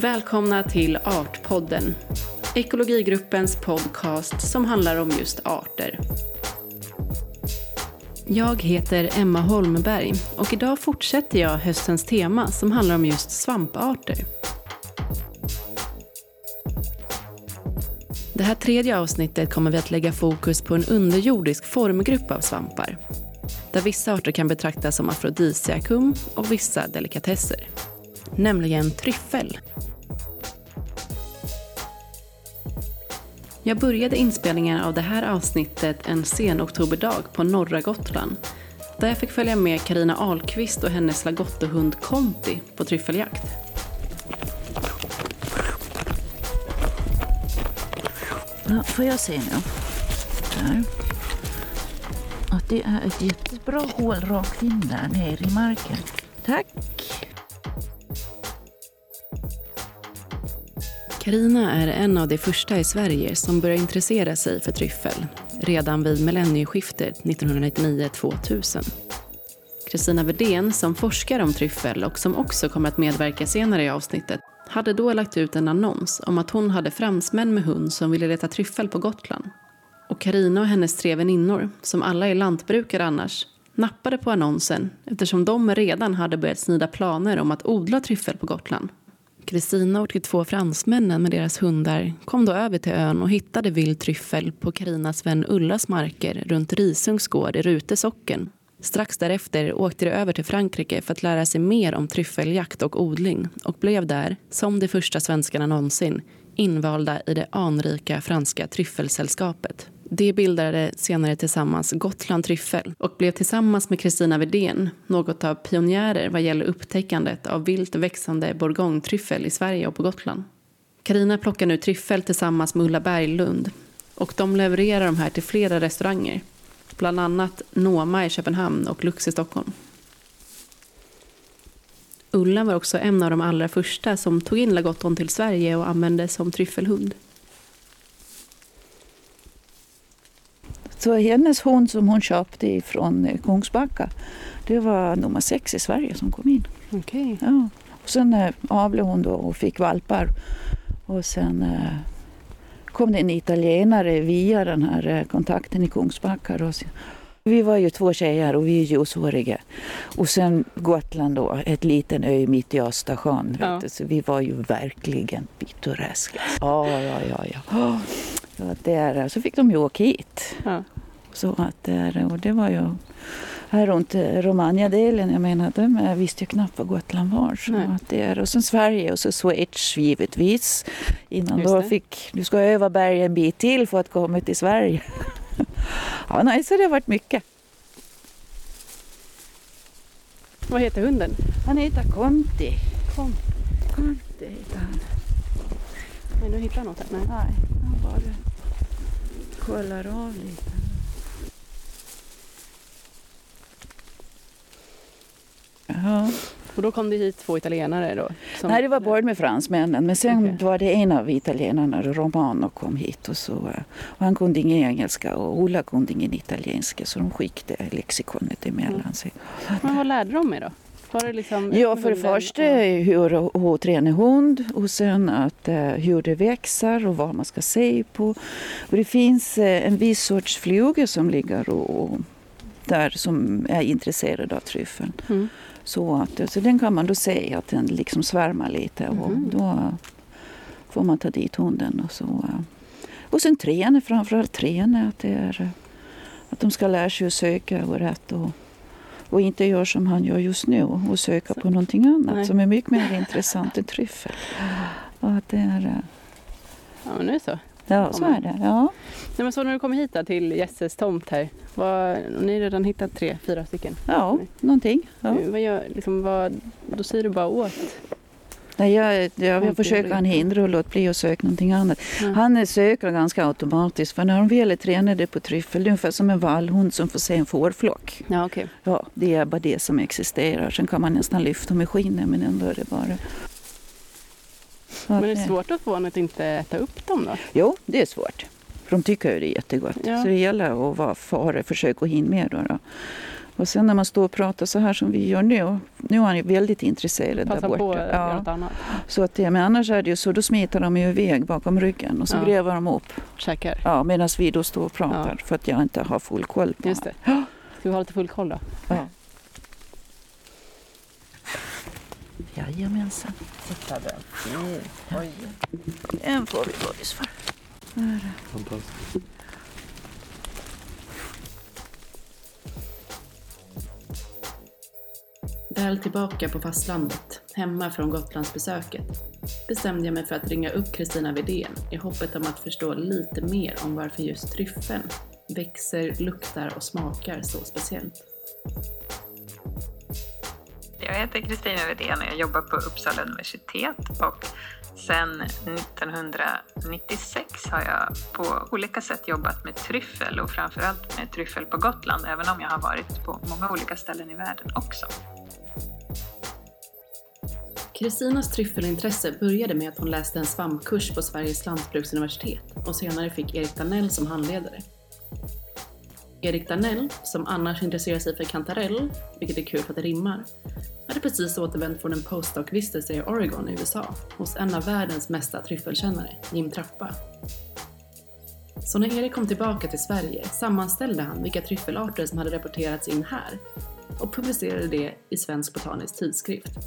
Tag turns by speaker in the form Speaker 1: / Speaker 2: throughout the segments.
Speaker 1: Välkomna till Artpodden, ekologigruppens podcast som handlar om just arter. Jag heter Emma Holmberg och idag fortsätter jag höstens tema som handlar om just svamparter. Det här tredje avsnittet kommer vi att lägga fokus på en underjordisk formgrupp av svampar. Där vissa arter kan betraktas som afrodisiakum och vissa delikatesser. Nämligen tryffel. Jag började inspelningen av det här avsnittet en sen oktoberdag på norra Gotland där jag fick följa med Karina Ahlqvist och hennes lagottehund Conti på tryffeljakt.
Speaker 2: Ja, får jag se nu? Där. Att det är ett jättebra hål rakt in där nere i marken. Tack!
Speaker 1: Karina är en av de första i Sverige som börjar intressera sig för tryffel redan vid millennieskiftet 1999-2000. Kristina Wedén, som forskar om tryffel och som också kommer att medverka senare i avsnittet, hade då lagt ut en annons om att hon hade fransmän med hund som ville leta tryffel på Gotland. Och Karina och hennes tre väninnor, som alla är lantbrukare annars, nappade på annonsen eftersom de redan hade börjat snida planer om att odla tryffel på Gotland. Kristina och de två fransmännen med deras hundar kom då över till ön och hittade vild tryffel på Karinas vän Ullas marker runt Risungs gård i Rute socken. Strax därefter åkte de över till Frankrike för att lära sig mer om tryffeljakt och odling och blev där, som de första svenskarna någonsin, invalda i det anrika franska tryffelsällskapet. De bildade senare tillsammans Gotland Tryffel och blev tillsammans med Kristina Wedén något av pionjärer vad gäller upptäckandet av vilt växande bourgogne-tryffel i Sverige och på Gotland. Karina plockar nu tryffel tillsammans med Ulla Berglund och de levererar de här till flera restauranger. Bland annat Noma i Köpenhamn och Lux i Stockholm. Ulla var också en av de allra första som tog in lagotton till Sverige och använde som tryffelhund.
Speaker 2: Så hennes hund som hon köpte från Kungsbacka, det var nummer sex i Sverige som kom in.
Speaker 1: Okej.
Speaker 2: Ja. Och sen eh, avlade hon då och fick valpar. Och sen eh, kom det en italienare via den här eh, kontakten i Kungsbacka. Vi var ju två tjejer och vi är ljusåriga. Och sen Gotland då, ett liten ö mitt i Östersjön.
Speaker 1: Ja.
Speaker 2: Så vi var ju verkligen pittoreska. Ja, ja, ja. ja. Så, att där, så fick de ju åka hit.
Speaker 1: Ja.
Speaker 2: Så att där, och det var ju här runt eh, Romagna-delen, jag menar, de eh, visste ju knappt vad Gotland var. Så
Speaker 1: Nej.
Speaker 2: att det är, och sen Sverige och så Schweiz givetvis. Innan då
Speaker 1: det.
Speaker 2: fick, du ska öva berg en bit till för att komma till Sverige. ja, nej, så det har varit mycket.
Speaker 1: Vad heter hunden?
Speaker 2: Han heter Conti.
Speaker 1: Kom.
Speaker 2: Conti heter han.
Speaker 1: Nu hittar jag något här. Nej.
Speaker 2: Nej, han bara kollar av lite. Ja.
Speaker 1: Och då kom det hit två italienare då? som-
Speaker 2: Nej, det var både med fransmännen. Men sen
Speaker 1: Okej.
Speaker 2: var det en av italienarna, Romano, kom hit. Och, så, eh, och han kunde ingen engelska och Ola kunde ingen italienska. Så de skickade lexikonet emellan sig.
Speaker 1: Men vad lärde de er då? Liksom
Speaker 2: Ja, för det första hur, hur träna hund och sen att, eh, hur det växer och vad man ska se på. Och det finns eh, en viss sorts fluga som ligger och, där som är intresserad av tryffeln.
Speaker 1: Mm.
Speaker 2: Så, att, så den kan man då se att den liksom svärmar lite och
Speaker 1: Mhm.
Speaker 2: då får man ta dit hunden. Och, så. eh. och sen träna, framförallt träna att, det är, eh, att de ska lära sig att söka och rätt och, och inte göra som han gör just nu och söka på någonting annat
Speaker 1: Nej.
Speaker 2: som är mycket mer intressant än tryffel. Och att det är, eh,
Speaker 1: Ja, men nu så.
Speaker 2: ja, så är det. Ja.
Speaker 1: Nej, men så när du kommer hit då, till Jesses tomt här. Vad, ni har redan hittat tre, fyra stycken.
Speaker 2: ja, någonting. Ja.
Speaker 1: Vad gör, liksom, vad, då säger du bara åt.
Speaker 2: Nej, jag, jag, jag försöker han hindra och låta bli att söka någonting annat.
Speaker 1: Ja.
Speaker 2: Han söker ganska automatiskt för när de väl är tränade på tryffel, det är ungefär som en vallhund som får se en fårflock.
Speaker 1: Ja, okej.
Speaker 2: Ja, det är bara det som existerar. Sen kan man nästan lyfta med skinnet men ändå är det bara... Så
Speaker 1: Men
Speaker 2: att,
Speaker 1: är det svårt att få honom att inte äta upp dem då?
Speaker 2: Jo, det är svårt. För de tycker ju det är jättegott.
Speaker 1: Ja.
Speaker 2: Så det gäller att vara före, försöka hinna med. Då, då. Och sen när man står och pratar så här som vi gör nu, nu är han ju väldigt intresserad
Speaker 3: Passa
Speaker 2: där borta.
Speaker 3: på att göra något annat.
Speaker 2: Så att det, men annars är det ju så, då smiter de ju iväg bakom ryggen och så
Speaker 3: Ja.
Speaker 2: gräver de upp.
Speaker 3: Käkar.
Speaker 2: Ja, medan vi då står och pratar för att jag inte har full koll på
Speaker 3: Just det.
Speaker 2: Ja.
Speaker 3: Ska vi ha lite full koll då?
Speaker 2: Ja. Jajamensan.
Speaker 3: Titta den. Oj.
Speaker 2: En får vi godis för.
Speaker 4: Fantastiskt.
Speaker 3: Väl tillbaka på fastlandet, hemma från Gotlandsbesöket, bestämde jag mig för att ringa upp Kristina Widén i hoppet om att förstå lite mer om varför just tryffeln växer, luktar och smakar så speciellt.
Speaker 5: Jag heter Kristina Widén och jag jobbar på Uppsala universitet och sedan 1996 har jag på olika sätt jobbat med tryffel och framförallt med tryffel på Gotland, även om jag har varit på många olika ställen i världen också.
Speaker 3: Kristinas tryffelintresse började med att hon läste en svampkurs på Sveriges lantbruksuniversitet och senare fick Erik Danell som handledare. Erik Danell, som annars intresserar sig för kantarell, vilket är kul för att det rimmar, hade precis återvänt från en postdoc-vistelse i Oregon i USA hos en av världens mesta tryffelkännare, Jim Trappa. Så när Erik kom tillbaka till Sverige sammanställde han vilka tryffelarter som hade rapporterats in här och publicerade det i Svensk Botanisk Tidskrift.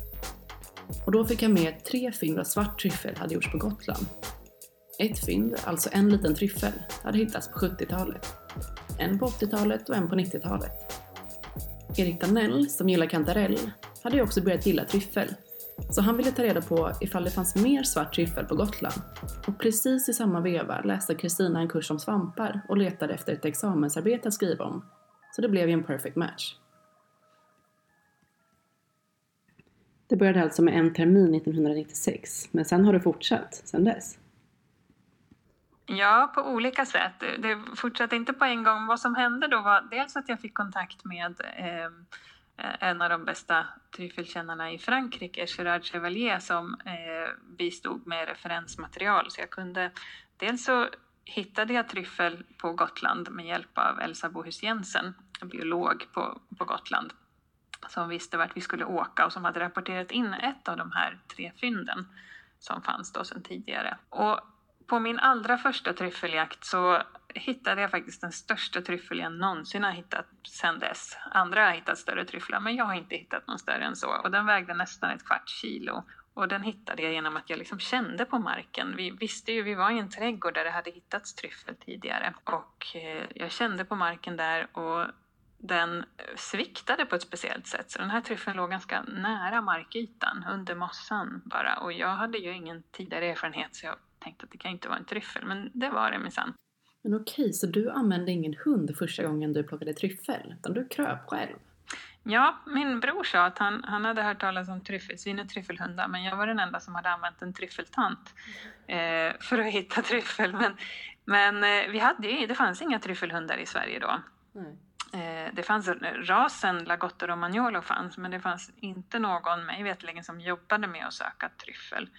Speaker 3: Och då fick jag med tre fynd av svart tryffel hade gjorts på Gotland. Ett fynd, alltså en liten tryffel, hade hittats på 70-talet. En på 80-talet och en på 90-talet. Erik Danell, som gillar kantarell, hade ju också börjat gilla tryffel. Så han ville ta reda på ifall det fanns mer svart tryffel på Gotland. Och precis i samma veva läste Kristina en kurs om svampar och letade efter ett examensarbete att skriva om. Så det blev ju en perfect match. Det började alltså med en termin 1996, men sen har det fortsatt sen dess.
Speaker 5: Ja, på olika sätt. Det fortsatte inte på en gång. Vad som hände då var dels att jag fick kontakt med eh, en av de bästa tryffelkännarna i Frankrike, Gerard Chevalier, som eh, bistod med referensmaterial. Så jag kunde, dels så hittade jag tryffel på Gotland med hjälp av Elsa Bohus Jensen, en biolog på, på Gotland, som visste vart vi skulle åka och som hade rapporterat in ett av de här tre fynden som fanns då sedan tidigare. Och på min allra första tryffeljakt så hittade jag faktiskt den största tryffel jag någonsin har hittat sedan dess. Andra har hittat större tryfflar, men jag har inte hittat någon större än så. Och den vägde nästan ett kvarts kilo. Och den hittade jag genom att jag liksom kände på marken. Vi visste ju, vi var i en trädgård där det hade hittats tryffel tidigare. Och eh, jag kände på marken där och den sviktade på ett speciellt sätt. Så den här tryffeln låg ganska nära markytan, under mossan bara. Och jag hade ju ingen tidigare erfarenhet så jag tänkte att det kan inte vara en tryffel, men det var det minsann.
Speaker 3: Men okej, så du använde ingen hund första gången du plockade tryffel, utan du kröp själv?
Speaker 5: Ja, min bror sa att han, han hade hört talas om tryffelsvin och tryffelhundar, men jag var den enda som hade använt en tryffeltant eh, för att hitta tryffel. Men, men eh, vi hade ju, det fanns inga tryffelhundar i Sverige då.
Speaker 3: Nej.
Speaker 5: Eh, det fanns rasen Lagotto Romagnolo fanns, men det fanns inte någon, mig veterligen, som jobbade med att söka tryffel.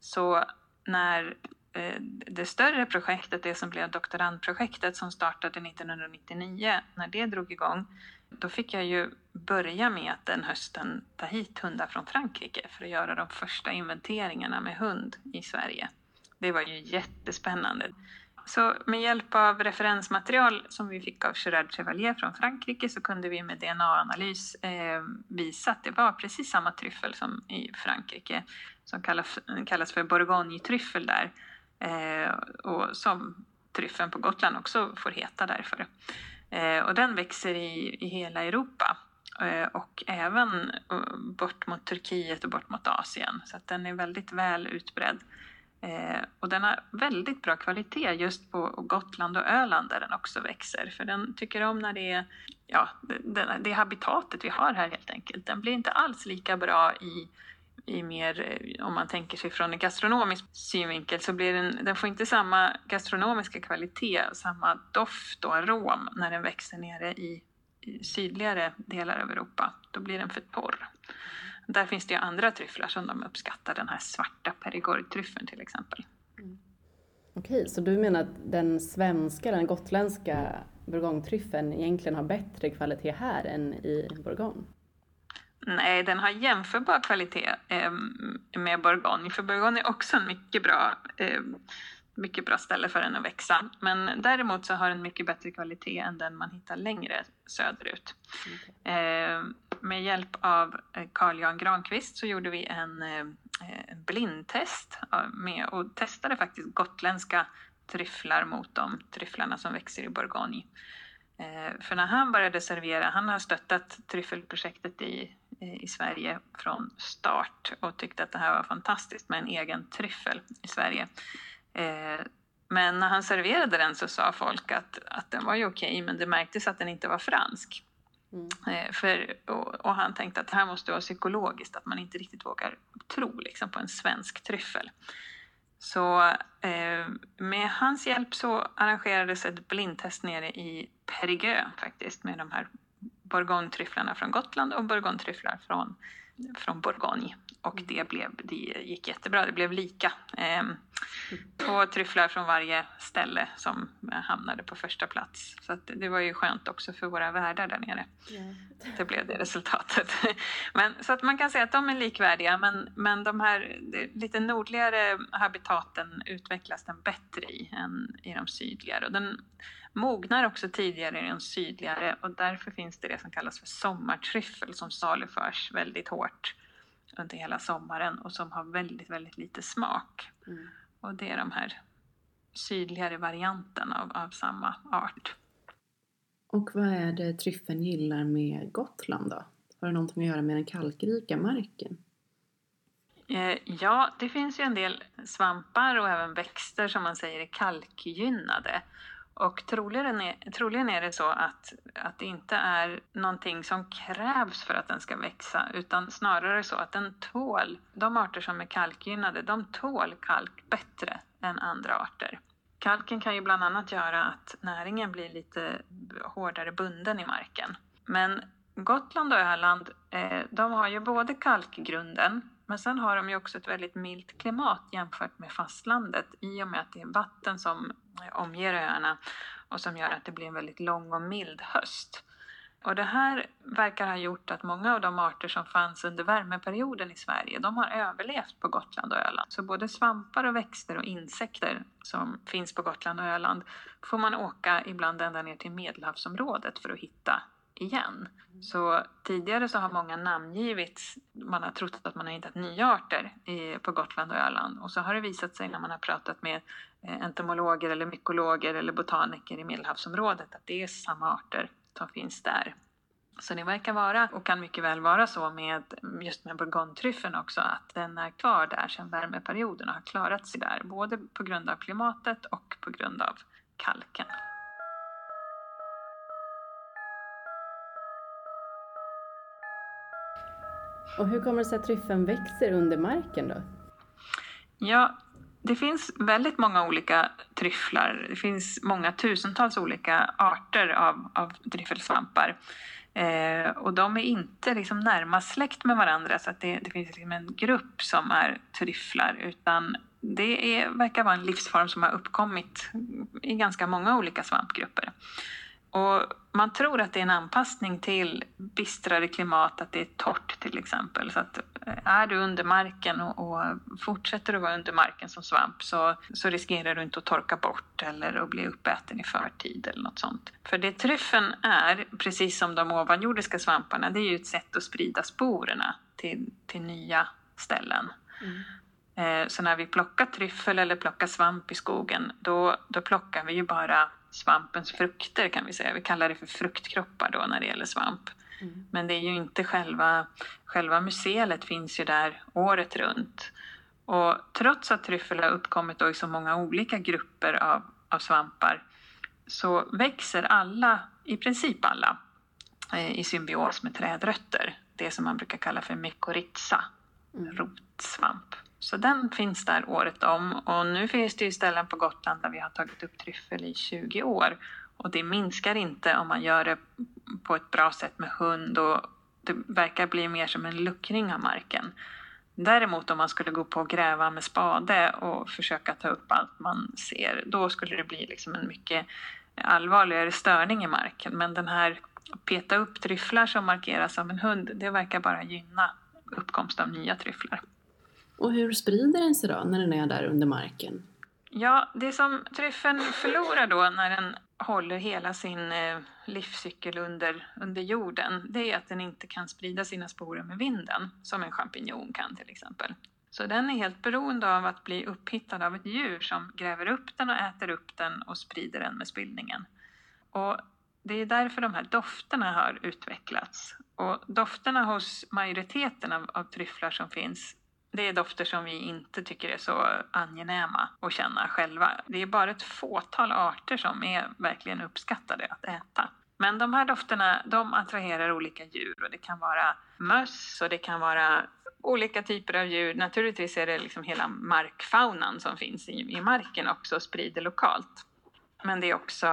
Speaker 5: Så när eh, det större projektet, det som blev doktorandprojektet som startade 1999, när det drog igång, då fick jag ju börja med att den hösten ta hit hundar från Frankrike för att göra de första inventeringarna med hund i Sverige. Det var ju jättespännande. Så med hjälp av referensmaterial som vi fick av Gerard Chevalier från Frankrike så kunde vi med DNA-analys eh, visa att det var precis samma tryffel som i Frankrike som kallas, kallas för bourgogne-tryffel där eh, och som tryffeln på Gotland också får heta därför. Eh, och den växer i, i hela Europa eh, och även eh, bort mot Turkiet och bort mot Asien så att den är väldigt väl utbredd. Eh, och den har väldigt bra kvalitet just på Gotland och Öland där den också växer. För den tycker om när det är ja, det, det habitatet vi har här helt enkelt. Den blir inte alls lika bra i, i mer, eh, om man tänker sig från en gastronomisk synvinkel, så blir den, den får inte samma gastronomiska kvalitet, samma doft och arom när den växer nere i, i sydligare delar av Europa. Då blir den för torr. Där finns det ju andra tryfflar som de uppskattar, den här svarta Perigord-tryffeln till exempel.
Speaker 3: Okej, så du menar att den svenska, den gotländska
Speaker 1: bourgognetryffeln egentligen har bättre kvalitet här än i Bourgogne?
Speaker 5: Nej, den har jämförbar kvalitet eh, med Bourgogne, för Bourgogne är också en mycket bra, eh, mycket bra ställe för den att växa. Men däremot så har den mycket bättre kvalitet än den man hittar längre söderut. Okay. Eh, med hjälp av eh, Carl Jan Granqvist så gjorde vi en, eh, blindtest med och testade faktiskt gotländska tryfflar mot de tryfflarna som växer i Bourgogne. Eh, för när han började servera, han har stöttat tryffelprojektet i, i Sverige från start och tyckte att det här var fantastiskt med en egen tryffel i Sverige. Men när han serverade den så sa folk att, att den var ju okej, men det märktes att den inte var fransk. Mm. Eh, för, och, och, han tänkte att det här måste vara psykologiskt, att man inte riktigt vågar tro liksom, på en svensk tryffel. Så eh, med hans hjälp så arrangerades ett blindtest nere i Périgueux faktiskt med de här bourgognetryfflarna från Gotland och bourgognetryfflar från, från Bourgogne. Och mm. det, blev, det gick jättebra, det blev lika. Eh, två tryfflar från varje ställe som hamnade på första plats. Så det var ju skönt också för våra värdar där nere. Yeah. Det blev det resultatet. Men, så att man kan säga att de är likvärdiga men, men de här lite nordligare habitaten utvecklas den bättre i än i de sydligare. Och den mognar också tidigare i de sydligare och därför finns det det som kallas för sommartryffel som saluförs väldigt hårt under hela sommaren och som har väldigt, väldigt lite smak. Mm. Och det är de här sydligare varianterna av, av samma art.
Speaker 1: Och vad är det tryffeln gillar med Gotland då? Har det någonting att göra med den kalkrika marken?
Speaker 5: Eh, ja, det finns ju en del svampar och även växter som man säger är kalkgynnade. Och troligen är, troligen är det så att, att det inte är någonting som krävs för att den ska växa utan snarare så att den tål, de arter som är kalkgynnade, de tål kalk bättre än andra arter. Kalken kan ju bland annat göra att näringen blir lite hårdare bunden i marken. Men Gotland och Öland, eh, de har ju både kalkgrunden men sen har de ju också ett väldigt milt klimat jämfört med fastlandet i och med att det är vatten som omger öarna och som gör att det blir en väldigt lång och mild höst. Och det här verkar ha gjort att många av de arter som fanns under värmeperioden i Sverige, de har överlevt på Gotland och Öland. Så både svampar och växter och insekter som finns på Gotland och Öland får man åka ibland ända ner till Medelhavsområdet för att hitta igen. Så tidigare så har många namngivits, man har trott att man har hittat nya arter på Gotland och Öland och så har det visat sig när man har pratat med eh, entomologer eller mykologer eller botaniker i Medelhavsområdet att det är samma arter som finns där. Så det verkar vara, och kan mycket väl vara så med just med bourgognetryffeln också, att den är kvar där sedan värmeperioden och har klarat sig där, både på grund av klimatet och på grund av kalken.
Speaker 1: Och hur kommer det sig att tryffeln växer under marken då?
Speaker 5: Ja, det finns väldigt många olika tryfflar. Det finns många tusentals olika arter av, av tryffelsvampar. Eh, och de är inte liksom närmast släkt med varandra så att det, det finns liksom en grupp som är tryfflar utan det är, verkar vara en livsform som har uppkommit i ganska många olika svampgrupper. Och man tror att det är en anpassning till bistrare klimat, att det är torrt till exempel. Så att eh, är du under marken och, och fortsätter att vara under marken som svamp så, så riskerar du inte att torka bort eller att bli uppäten i förtid eller något sånt. För det tryffeln är, precis som de ovanjordiska svamparna, det är ju ett sätt att sprida sporerna till, till nya ställen. Mm. Eh, så när vi plockar tryffel eller plockar svamp i skogen, då, då plockar vi ju bara svampens frukter kan vi säga. Vi kallar det för fruktkroppar då när det gäller svamp. Mm. Men det är ju inte själva, själva mycelet finns ju där året runt. Och trots att tryffel har uppkommit i så många olika grupper av, av svampar så växer alla, i princip alla, eh, i symbios med trädrötter. Det som man brukar kalla för mykorrhiza, mm. rotsvamp. Så den finns där året om och nu finns det ju ställen på Gotland där vi har tagit upp tryffel i 20 år och det minskar inte om man gör det på ett bra sätt med hund och det verkar bli mer som en luckring av marken. Däremot om man skulle gå på och gräva med spade och försöka ta upp allt man ser, då skulle det bli liksom en mycket allvarligare störning i marken. Men den här peta upp tryfflar som markeras av en hund, det verkar bara gynna uppkomst av nya tryfflar.
Speaker 1: Och hur sprider den sig då när den är där under marken?
Speaker 5: Ja, det som tryffeln förlorar då när den håller hela sin eh, livscykel under, under jorden, det är att den inte kan sprida sina sporer med vinden, som en champinjon kan till exempel. Så den är helt beroende av att bli upphittad av ett djur som gräver upp den och äter upp den och sprider den med spillningen. Och det är därför de här dofterna har utvecklats. Och dofterna hos majoriteten av, av tryfflar som finns det är dofter som vi inte tycker är så angenäma att känna själva. Det är bara ett fåtal arter som är verkligen uppskattade att äta. Men de här dofterna de attraherar olika djur och det kan vara möss och det kan vara olika typer av djur. Naturligtvis är det liksom hela markfaunan som finns i, i marken också och sprider lokalt. Men det är också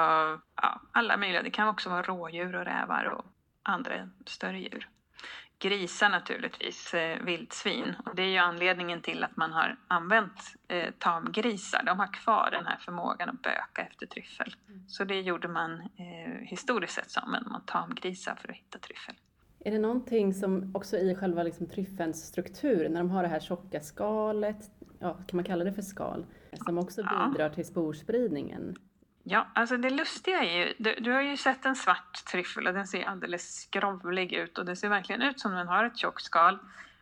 Speaker 5: ja, alla möjliga, det kan också vara rådjur och rävar och andra större djur grisar naturligtvis, eh, vildsvin. Och det är ju anledningen till att man har använt eh, tamgrisar. De har kvar den här förmågan att böka efter tryffel. Mm. Så det gjorde man eh, historiskt sett som man tamgrisar för att hitta tryffel.
Speaker 1: Är det någonting som också i själva liksom tryffelns struktur, när de har det här tjocka skalet, ja, kan man kalla det för skal, som också bidrar ja. till sporspridningen?
Speaker 5: Ja, alltså det lustiga är ju, du, du, har ju sett en svart tryffel och den ser alldeles skrovlig ut och det ser verkligen ut som den har ett tjockt skal.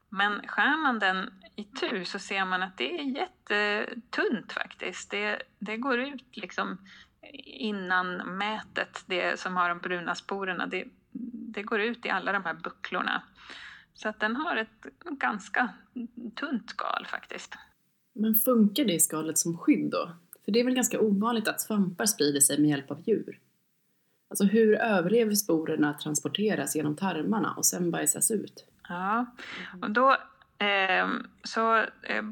Speaker 5: Men skär man den i tur så ser man att det är jättetunt faktiskt. Det, det går ut liksom innan mätet, det som har de bruna sporerna, det, det går ut i alla de här bucklorna. Så att den har ett ganska tunt skal faktiskt.
Speaker 1: Men funkar det skalet som skydd då? För det är väl ganska ovanligt att svampar sprider sig med hjälp av djur? Alltså hur överlever sporerna att transporteras genom tarmarna och sen bajsas ut?
Speaker 5: Ja, och då eh, så eh,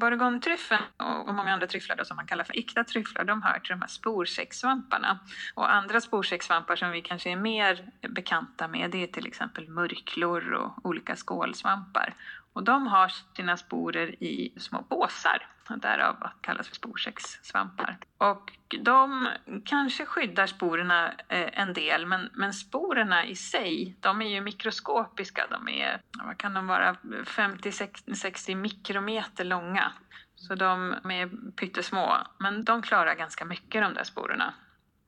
Speaker 5: och, och många andra tryfflar som man kallar för äkta tryfflar, de hör till de här sporsäcksvamparna. Och andra sporsäcksvampar som vi kanske är mer bekanta med, det är till exempel murklor och olika skålsvampar. Och de har sina sporer i små påsar, därav att kallas för sporsäckssvampar. Och de kanske skyddar sporerna eh, en del, men, men sporerna i sig, de är ju mikroskopiska. De är, vad kan de vara, 50-60 mikrometer långa. Så de är pyttesmå, men de klarar ganska mycket de där sporerna.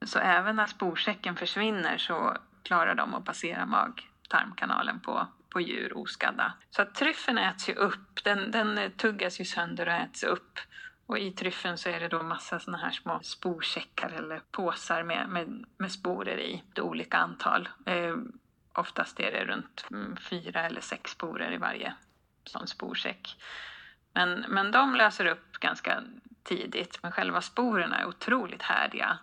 Speaker 5: Så även när sporsäcken försvinner så klarar de att passera mag-tarmkanalen på på djur oskadda. Så att tryffeln äts ju upp, den, den tuggas ju sönder och äts upp. Och i tryffeln så är det då massa såna här små sporsäckar eller påsar med, med, med sporer i, det olika antal. Eh, oftast är det runt mm, fyra eller sex sporer i varje sån sporsäck. Men, men de löser upp ganska tidigt, men själva sporerna är otroligt härdiga.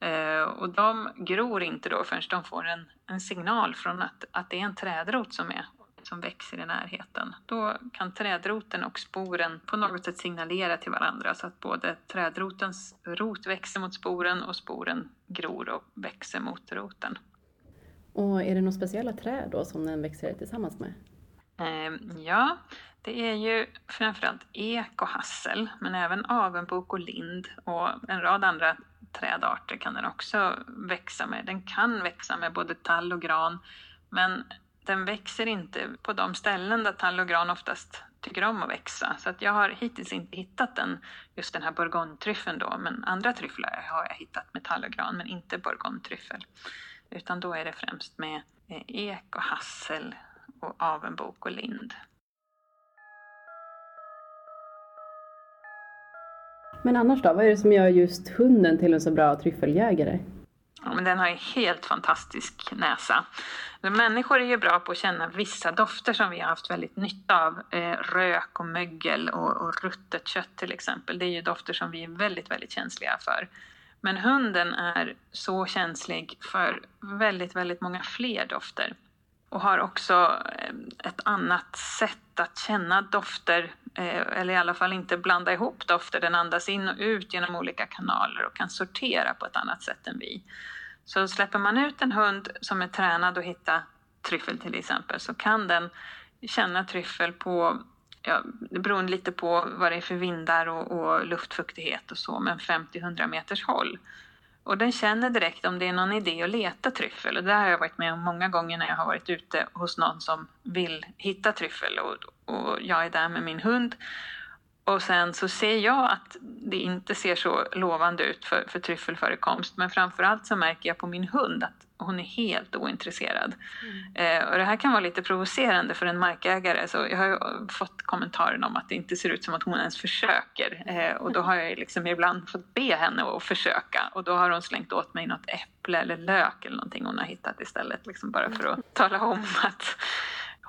Speaker 5: Eh, och de gror inte då förrän de får en, en signal från att, att det är en trädrot som, är, som växer i närheten. Då kan trädroten och sporen på något sätt signalera till varandra så att både trädrotens rot växer mot sporen och sporen gror och växer mot roten.
Speaker 1: Och är det några speciella träd då som den växer tillsammans med?
Speaker 5: Eh, ja, det är ju framförallt ek och hassel, men även avenbok och lind och en rad andra trädarter kan den också växa med. Den kan växa med både tall och gran, men den växer inte på de ställen där tall och gran oftast tycker om att växa. Så att jag har hittills inte hittat den, just den här bourgognetryffeln då, men andra tryfflar har jag hittat med tall och gran, men inte bourgognetryffel. Utan då är det främst med eh, ek och hassel och avenbok och lind.
Speaker 1: Men annars då, vad är det som gör just hunden till en så bra tryffeljägare?
Speaker 5: Ja, men den har en helt fantastisk näsa. Människor är ju bra på att känna vissa dofter som vi har haft väldigt nytta av. Eh, rök och mögel och, och ruttet kött till exempel. Det är ju dofter som vi är väldigt, väldigt känsliga för. Men hunden är så känslig för väldigt, väldigt många fler dofter och har också eh, ett annat sätt att känna dofter, eh, eller i alla fall inte blanda ihop dofter. Den andas in och ut genom olika kanaler och kan sortera på ett annat sätt än vi. Så släpper man ut en hund som är tränad att hitta tryffel till exempel så kan den känna tryffel på, ja, beroende lite på vad det är för vindar och, och luftfuktighet och så, men 50-100 meters håll. Och den känner direkt om det är någon idé att leta tryffel. Och det har jag varit med om många gånger när jag har varit ute hos någon som vill hitta tryffel och, och jag är där med min hund. Och sen så ser jag att det inte ser så lovande ut för, för tryffelförekomst. Men framförallt så märker jag på min hund att hon är helt ointresserad. Mm. Eh, och det här kan vara lite provocerande för en markägare. Så jag har fått kommentaren om att det inte ser ut som att hon ens försöker. Eh, och då har jag liksom ibland fått be henne att försöka. Och då har hon slängt åt mig något äpple eller lök eller någonting hon har hittat istället. Liksom bara för att tala om att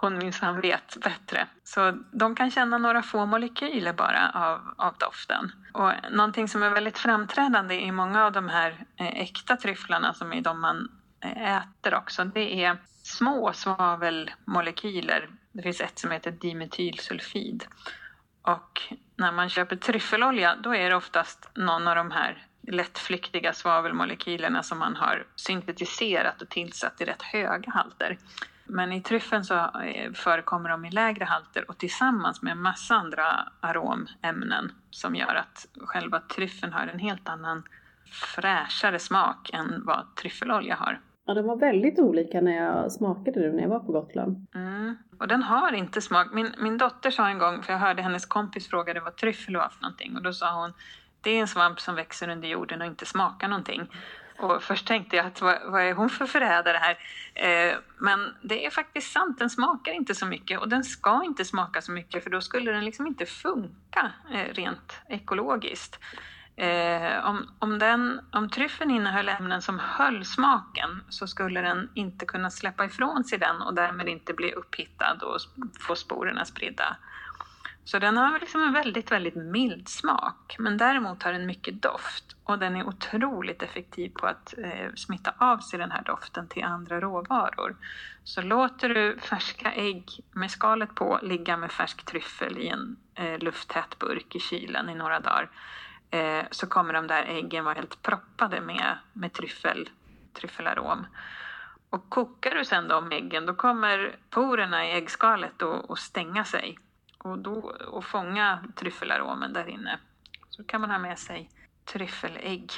Speaker 5: hon minsann vet bättre. Så de kan känna några få molekyler bara av, av doften. Och någonting som är väldigt framträdande i många av de här eh, äkta tryfflarna som är de man äter också, det är små svavelmolekyler. Det finns ett som heter dimetylsulfid. Och när man köper tryffelolja då är det oftast någon av de här lättflyktiga svavelmolekylerna som man har syntetiserat och tillsatt i rätt höga halter. Men i tryffeln så eh, förekommer de i lägre halter och tillsammans med en massa andra aromämnen som gör att själva tryffeln har en helt annan fräschare smak än vad tryffelolja har.
Speaker 1: Ja, den var väldigt olika när jag smakade den när jag var på Gotland.
Speaker 5: Mm. Och den har inte smak. Min, min dotter sa en gång, för jag hörde hennes kompis fråga vad tryffel var för någonting och då sa hon det är en svamp som växer under jorden och inte smakar någonting. Och först tänkte jag att vad, vad är hon för förrädare här? Eh, men det är faktiskt sant, den smakar inte så mycket och den ska inte smaka så mycket för då skulle den liksom inte funka eh, rent ekologiskt. Eh, om, om, den, om tryffeln innehöll ämnen som höll smaken så skulle den inte kunna släppa ifrån sig den och därmed inte bli upphittad och få sporerna spridda så den har liksom en väldigt, väldigt mild smak. Men däremot har den mycket doft och den är otroligt effektiv på att eh, smitta av sig den här doften till andra råvaror. Så låter du färska ägg med skalet på ligga med färsk tryffel i en eh, lufttät burk i kylen i några dagar eh, så kommer de där äggen vara helt proppade med, med tryffel, tryffelarom. Och kokar du sen de äggen då kommer porerna i äggskalet att stänga sig och, då, och fånga tryffelaromen där inne. Så kan man ha med sig tryffelägg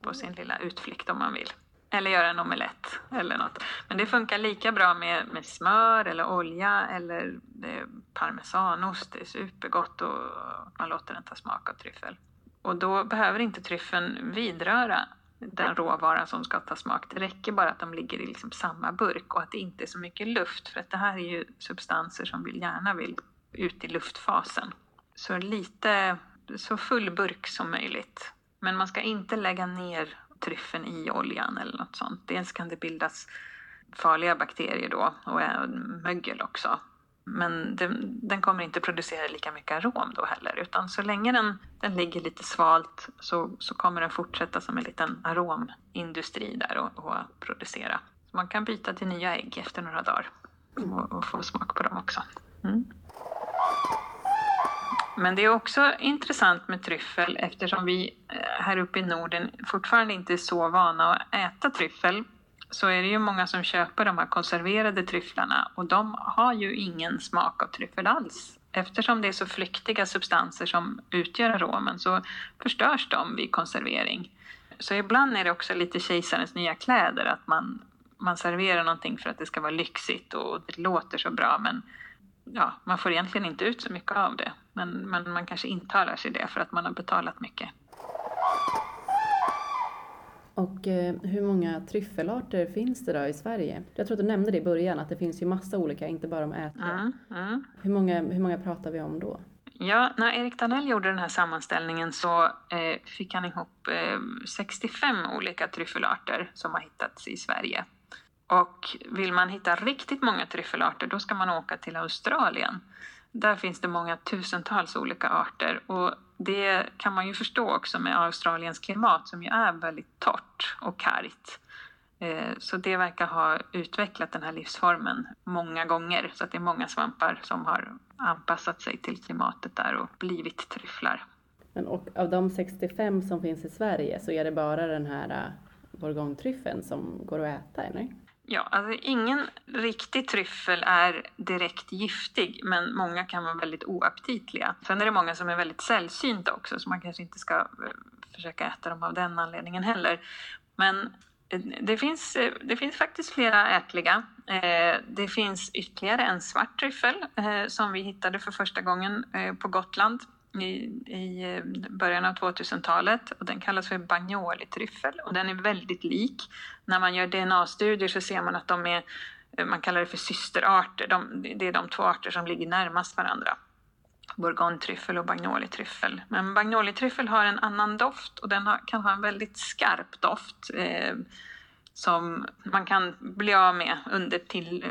Speaker 5: på sin lilla utflykt om man vill. Eller göra en omelett eller något. Men det funkar lika bra med, med smör eller olja eller eh, parmesanost. Det är supergott och man låter den ta smak av tryffel. Och då behöver inte tryffeln vidröra den råvara som ska ta smak. Det räcker bara att de ligger i liksom samma burk och att det inte är så mycket luft. För att det här är ju substanser som vi gärna vill ut i luftfasen. Så lite, så full burk som möjligt. Men man ska inte lägga ner tryffeln i oljan eller något sånt. Dels kan det bildas farliga bakterier då och mögel också. Men den, den, kommer inte producera lika mycket arom då heller utan så länge den, den ligger lite svalt så, så kommer den fortsätta som en liten aromindustri där och, och producera. Så man kan byta till nya ägg efter några dagar och, och få smak på dem också. Mm. Men det är också intressant med tryffel eftersom vi eh, här uppe i Norden fortfarande inte är så vana att äta tryffel så är det ju många som köper de här konserverade tryfflarna och de har ju ingen smak av tryffel alls. Eftersom det är så flyktiga substanser som utgör aromen så förstörs de vid konservering. Så ibland är det också lite kejsarens nya kläder att man, man serverar någonting för att det ska vara lyxigt och det låter så bra men ja, man får egentligen inte ut så mycket av det. Men, men man kanske intalar sig det för att man har betalat mycket.
Speaker 1: Och eh, hur många tryffelarter finns det då i Sverige? Jag tror att du nämnde det i början, att det finns ju massa olika, inte bara de ätliga. Mm, mm. Hur, många, hur många pratar vi om då?
Speaker 5: Ja, när Erik Danell gjorde den här sammanställningen så eh, fick han ihop eh, 65 olika tryffelarter som har hittats i Sverige. Och vill man hitta riktigt många tryffelarter då ska man åka till Australien. Där finns det många tusentals olika arter och det kan man ju förstå också med Australiens klimat som ju är väldigt torrt och kargt. Eh, så det verkar ha utvecklat den här livsformen många gånger så att det är många svampar som har anpassat sig till klimatet där och blivit tryfflar.
Speaker 1: Men och av de 65 som finns i Sverige så är det bara den här eh, bourgognetryffeln bourgogne som går att äta, eller?
Speaker 5: Ja, alltså ingen riktig tryffel är direkt giftig, men många kan vara väldigt oaptitliga. Sen är det många som är väldigt sällsynta också, så man kanske inte ska eh, försöka äta dem av den anledningen heller. Men eh, det finns, eh, det finns faktiskt flera ätliga. Det finns ytterligare en svart tryffel som vi hittade för första gången på Gotland i, i eh, början av 2000-talet och den kallas för Bagnoli-tryffel och den är väldigt lik. När man gör DNA-studier så ser man att de är, eh, man kallar det för systerarter, de, det är de två arter som ligger närmast varandra. Bourgogne-tryffel och Bagnoli-tryffel. Men Bagnoli-tryffel har en annan doft och den har, kan ha en väldigt skarp doft. Eh, som man kan bli av med under till,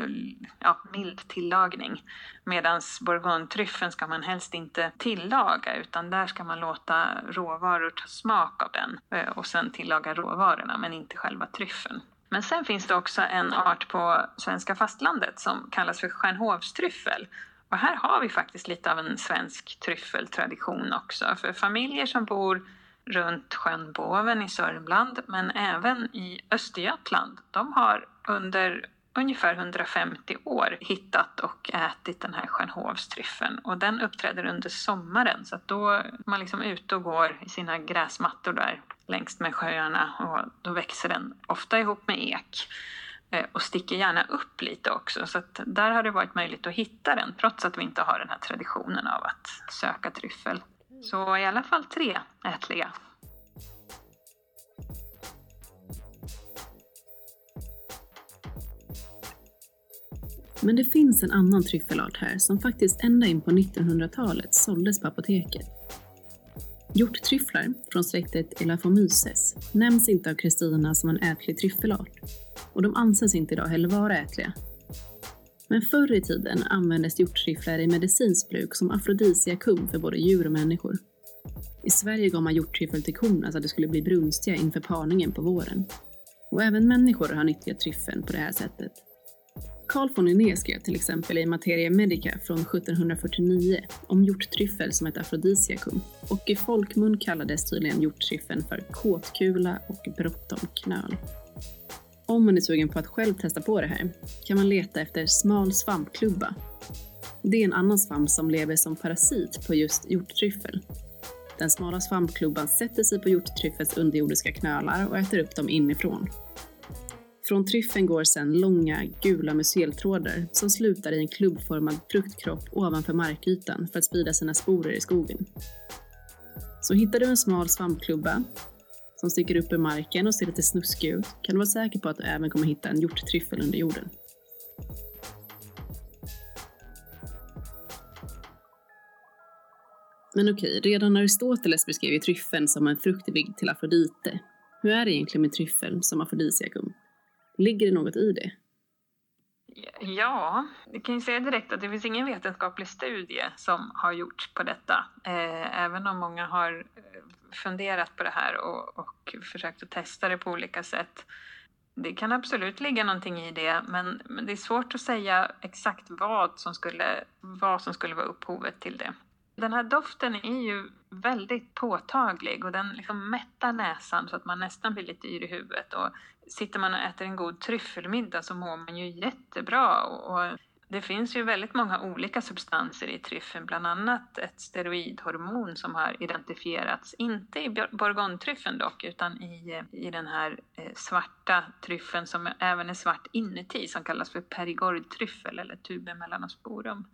Speaker 5: ja, mild tillagning. Medan bourgogne ska man helst inte tillaga utan där ska man låta råvaror ta smak av den eh, och sen tillaga råvarorna men inte själva tryffeln. Men sen finns det också en art på svenska fastlandet som kallas för stjärnhovstryffel. Och här har vi faktiskt lite av en svensk tryffeltradition också. För familjer som bor runt sjön Boven i Sörmland men även i Östergötland. De har under ungefär 150 år hittat och ätit den här stjärnhovstryffeln och den uppträder under sommaren så att då är man liksom ute och går i sina gräsmattor där längs med sjöarna och då växer den ofta ihop med ek eh, och sticker gärna upp lite också så att där har det varit möjligt att hitta den trots att vi inte har den här traditionen av att söka tryffel. Så i alla fall tre ätliga.
Speaker 3: Men det finns en annan tryffelart här som faktiskt ända in på 1900-talet såldes på apoteket. Hjorttryfflar från släktet Elaphomyces nämns inte av Kristina som en ätlig tryffelart och de anses inte idag heller vara ätliga men förr i tiden användes hjorttryfflar i medicinskt bruk som afrodisiakum för både djur och människor. I Sverige gav man hjorttryffel till korna så att de skulle bli brunstiga inför parningen på våren. Och även människor har nyttjat tryffeln på det här sättet. Carl von Linné skrev till exempel i Materia Medica från 1749 om hjorttryffel som ett afrodisiakum och i folkmun kallades tydligen hjorttryffeln för kåtkula och bråttomknöl. Om man är sugen på att själv testa på det här kan man leta efter smal svampklubba. Det är en annan svamp som lever som parasit på just hjorttryffel. Den smala svampklubban sätter sig på hjorttryffels underjordiska knölar och äter upp dem inifrån. Från tryffeln går sedan långa, gula myceltrådar som slutar i en klubbformad fruktkropp ovanför markytan för att sprida sina sporer i skogen. Så hittar du en smal svampklubba som sticker upp ur marken och ser lite snuskig ut kan du vara säker på att du även kommer hitta en hjorttryffel under jorden. Men okej, redan Aristoteles beskrev ju tryffeln som en frukt vigd till Afrodite. Hur är det egentligen med tryffeln som afrodisiakum? Ligger det något i det?
Speaker 5: Ja, vi kan ju säga direkt att det finns ingen vetenskaplig studie som har gjorts på detta. Eh, även om många har eh, funderat på det här och, och försökt att testa det på olika sätt. Det kan absolut ligga någonting i det, men, men det är svårt att säga exakt vad som, skulle, vad som skulle vara upphovet till det. Den här doften är ju väldigt påtaglig och den liksom mättar näsan så att man nästan blir lite yr i huvudet. Och sitter man och äter en god tryffelmiddag så mår man ju jättebra. Och det finns ju väldigt många olika substanser i tryffeln, bland annat ett steroidhormon som har identifierats, inte i bourgogne-tryffeln dock, utan i, i den här eh, svarta tryffeln som även är svart inuti, som kallas för perigordtryffel eller tubermelanosporum.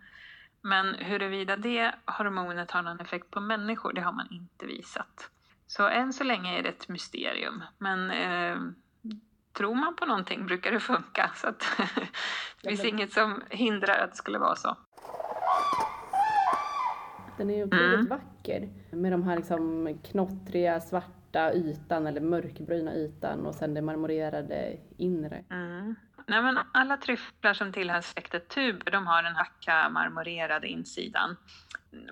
Speaker 5: Men huruvida det hormonet har någon effekt på människor, det har man inte visat. Så än så länge är det ett mysterium. Men eh, tror man på någonting brukar det funka. Så att det finns inget som hindrar att det skulle vara så.
Speaker 3: Den är ju otroligt mm. vacker med de här liksom knottriga svarta ytan eller mörkbruna ytan och sen det marmorerade inre.
Speaker 5: Mm. Nej, men alla tryfflar som tillhör släktet tuber, de har den hacka marmorerade insidan.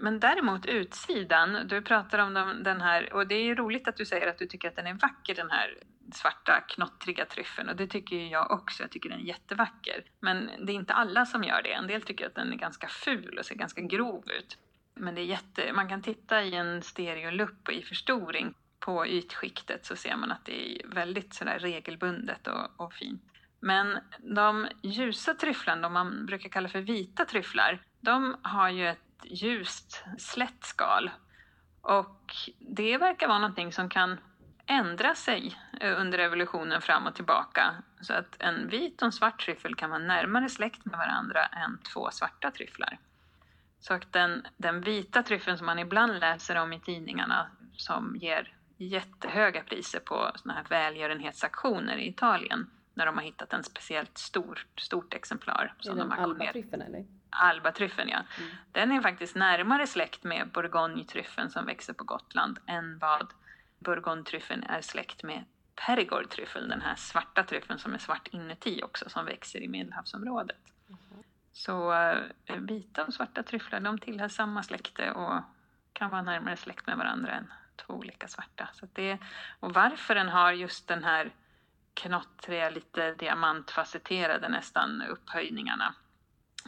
Speaker 5: Men däremot utsidan, du pratar om den här, och det är ju roligt att du säger att du tycker att den är vacker den här svarta knottriga tryffeln och det tycker jag också, jag tycker den är jättevacker. Men det är inte alla som gör det, en del tycker att den är ganska ful och ser ganska grov ut. Men det är jätte, man kan titta i en stereolupp och i förstoring på ytskiktet så ser man att det är väldigt sådär regelbundet och, och fint. Men de ljusa tryfflarna, de man brukar kalla för vita tryfflar, de har ju ett ljust slätt skal Och det verkar vara någonting som kan ändra sig eh, under evolutionen fram och tillbaka. Så att en vit och en svart tryffel kan vara närmare släkt med varandra än två svarta tryfflar. Så att den, den vita tryffeln som man ibland läser om i tidningarna som ger jättehöga priser på såna här välgörenhetsaktioner i Italien när de har hittat en speciellt stor, stort exemplar.
Speaker 1: Som är de albatryffeln eller?
Speaker 5: Albatryffeln ja. Mm. Den är faktiskt närmare släkt med bourgogne-tryffeln som växer på Gotland än vad bourgogne-tryffeln är släkt med Perigord-tryffeln, den här svarta tryffeln som är svart inuti också, som växer i Medelhavsområdet. Mm. Så eh, vita och svarta tryfflar, de tillhör samma släkte och kan vara närmare släkt med varandra än två olika svarta. Så det, och varför den har just den här knottriga, lite diamantfacetterade nästan upphöjningarna,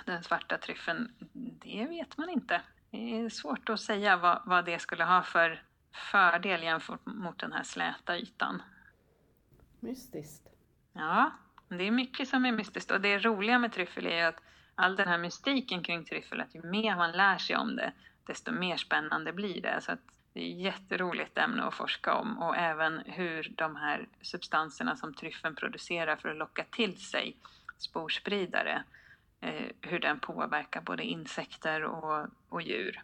Speaker 5: den svarta tryffeln, det vet man inte. Det är svårt att säga vad, vad det skulle ha för fördel jämfört mot den här släta ytan.
Speaker 1: Mystiskt.
Speaker 5: Ja, det är mycket som är mystiskt och det roliga med tryffel är ju att all den här mystiken kring tryffel, att ju mer man lär sig om det, desto mer spännande blir det. Så att det är ett jätteroligt ämne att forska om och även hur de här substanserna som tryffeln producerar för att locka till sig sporspridare, eh, hur den påverkar både insekter och, och djur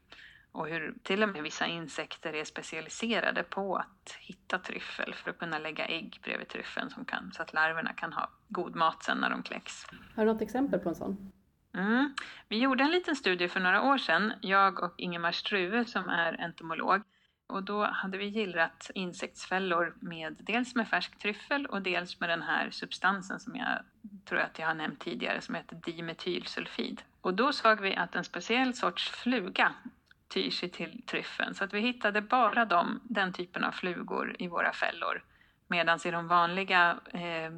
Speaker 5: och hur till och med vissa insekter är specialiserade på att hitta tryffel för att kunna lägga ägg bredvid tryffeln som kan, så att larverna kan ha god mat sen när de kläcks.
Speaker 1: Har du något exempel på en sån?
Speaker 5: Mm. Vi gjorde en liten studie för några år sedan, jag och Ingemar Struve som är entomolog. Och då hade vi gillrat insektsfällor med dels med färsk tryffel och dels med den här substansen som jag tror att jag har nämnt tidigare som heter dimetylsulfid. Och då såg vi att en speciell sorts fluga tyr sig till tryffeln. Så att vi hittade bara de, den typen av flugor i våra fällor. Medan i de vanliga eh,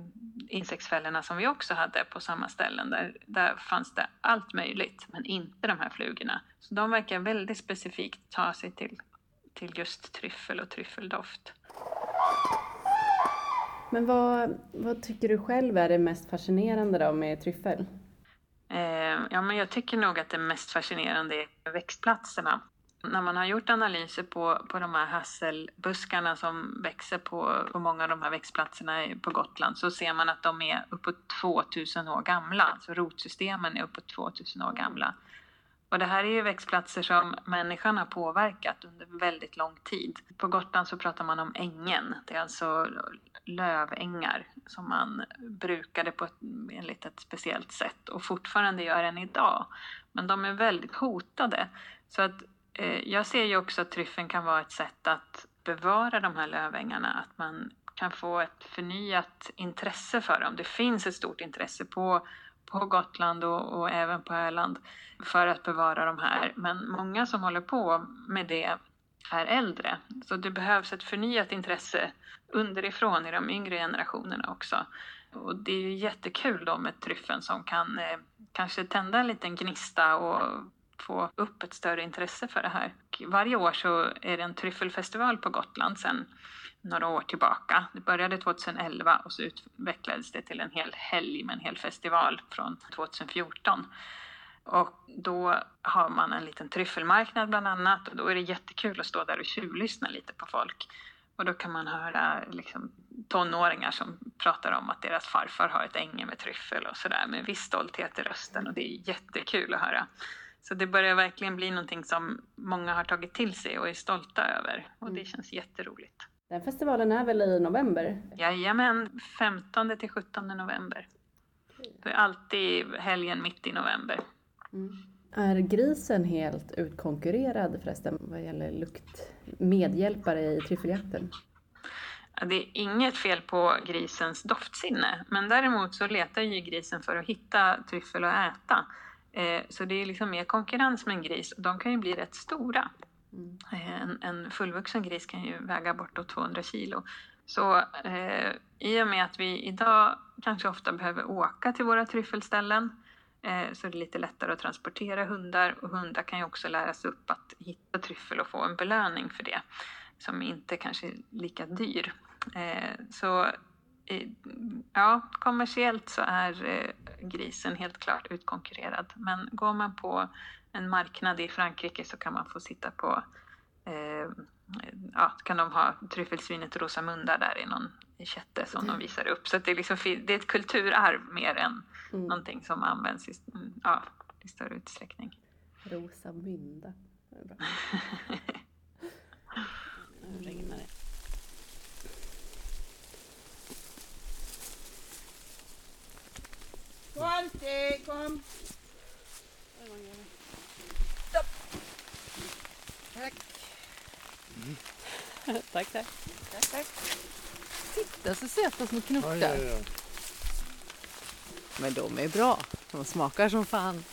Speaker 5: insektsfällorna som vi också hade på samma ställen, där, där fanns det allt möjligt, men inte de här flugorna. Så de verkar väldigt specifikt ta sig till, till just tryffel och tryffeldoft.
Speaker 1: Men vad, vad tycker du själv är det mest fascinerande då med tryffel?
Speaker 5: Eh, ja, men jag tycker nog att det mest fascinerande är växtplatserna. När man har gjort analyser på, på de här hasselbuskarna som växer på, på många av de här växtplatserna på Gotland så ser man att de är uppåt 2000 år gamla. Alltså rotsystemen är uppåt 2000 år gamla. Och det här är ju växtplatser som människan har påverkat under väldigt lång tid. På Gotland så pratar man om ängen. Det är alltså lövängar som man brukade på ett, enligt ett speciellt sätt och fortfarande gör än idag. Men de är väldigt hotade. Så att eh, jag ser ju också att tryffeln kan vara ett sätt att bevara de här lövängarna, att man kan få ett förnyat intresse för dem. Det finns ett stort intresse på på Gotland och, och, även på Öland för att bevara de här. Men många som håller på med det är äldre. Så det behövs ett förnyat intresse underifrån i de yngre generationerna också. Och det är ju jättekul då med tryffeln som kan eh, kanske tända en liten gnista och få upp ett större intresse för det här. Varje år så är det en tryffelfestival på Gotland sen några år tillbaka. Det började 2011 och så utvecklades det till en hel helg med en hel festival från 2014. Och då har man en liten tryffelmarknad bland annat och då är det jättekul att stå där och tjuvlyssna lite på folk. Och då kan man höra liksom, tonåringar som pratar om att deras farfar har ett änge med tryffel och sådär med viss stolthet i rösten och det är jättekul att höra. Så det börjar verkligen bli någonting som många har tagit till sig och är stolta över och det mm. känns jätteroligt.
Speaker 1: Den festivalen är väl i november?
Speaker 5: Jajamän, 15 till 17 november. Det är alltid helgen mitt i november.
Speaker 1: Mm. Är grisen helt utkonkurrerad förresten vad gäller lukt? Medhjälpare i tryffeljakten?
Speaker 5: Det är inget fel på grisens doftsinne, men däremot så letar ju grisen för att hitta tryffel att äta. Eh, så det är liksom mer konkurrens med en gris och de kan ju bli rätt stora. Mm. En, en fullvuxen gris kan ju väga bortåt 200 kilo. Så eh, i och med att vi idag kanske ofta behöver åka till våra tryffelställen eh, så är det lite lättare att transportera hundar och hundar kan ju också läras upp att hitta tryffel och få en belöning för det som inte kanske är lika dyr. Eh, så ja, kommersiellt så är eh, grisen helt klart utkonkurrerad. Men går man på en marknad i Frankrike så kan man få sitta på eh, ja, kan de ha tryffelsvinet Rosamunda där i någon kätte som de visar upp. Så det, är liksom, det är ett kulturarv mer än mm. någonting som används i, ja, i större utsträckning.
Speaker 1: Rosamunda. Nu regnar det.
Speaker 2: Svante, kom!
Speaker 1: Tack. Mm. tack, tack. Tack, tack. Titta så söta små knuttar. Ja, ja, ja. Men de är bra. De smakar som fan.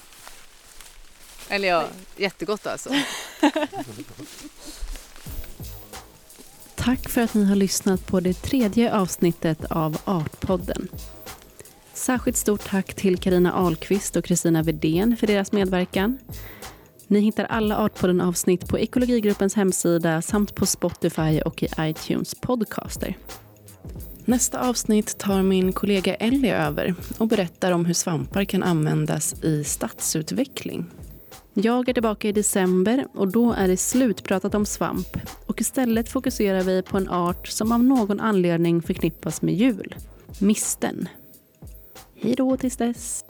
Speaker 1: Eller ja, jättegott alltså. Tack för att ni har lyssnat på det tredje avsnittet av Artpodden. Särskilt stort tack till Karina Ahlqvist och Kristina Vedén för deras medverkan. Ni hittar alla Artpodden-avsnitt på Ekologigruppens hemsida samt på Spotify och i iTunes podcaster. Nästa avsnitt tar min kollega Ellie över och berättar om hur svampar kan användas i stadsutveckling. Jag är tillbaka i december och då är det slutpratat om svamp och istället fokuserar vi på en art som av någon anledning förknippas med jul. Misten. Hej då tills dess.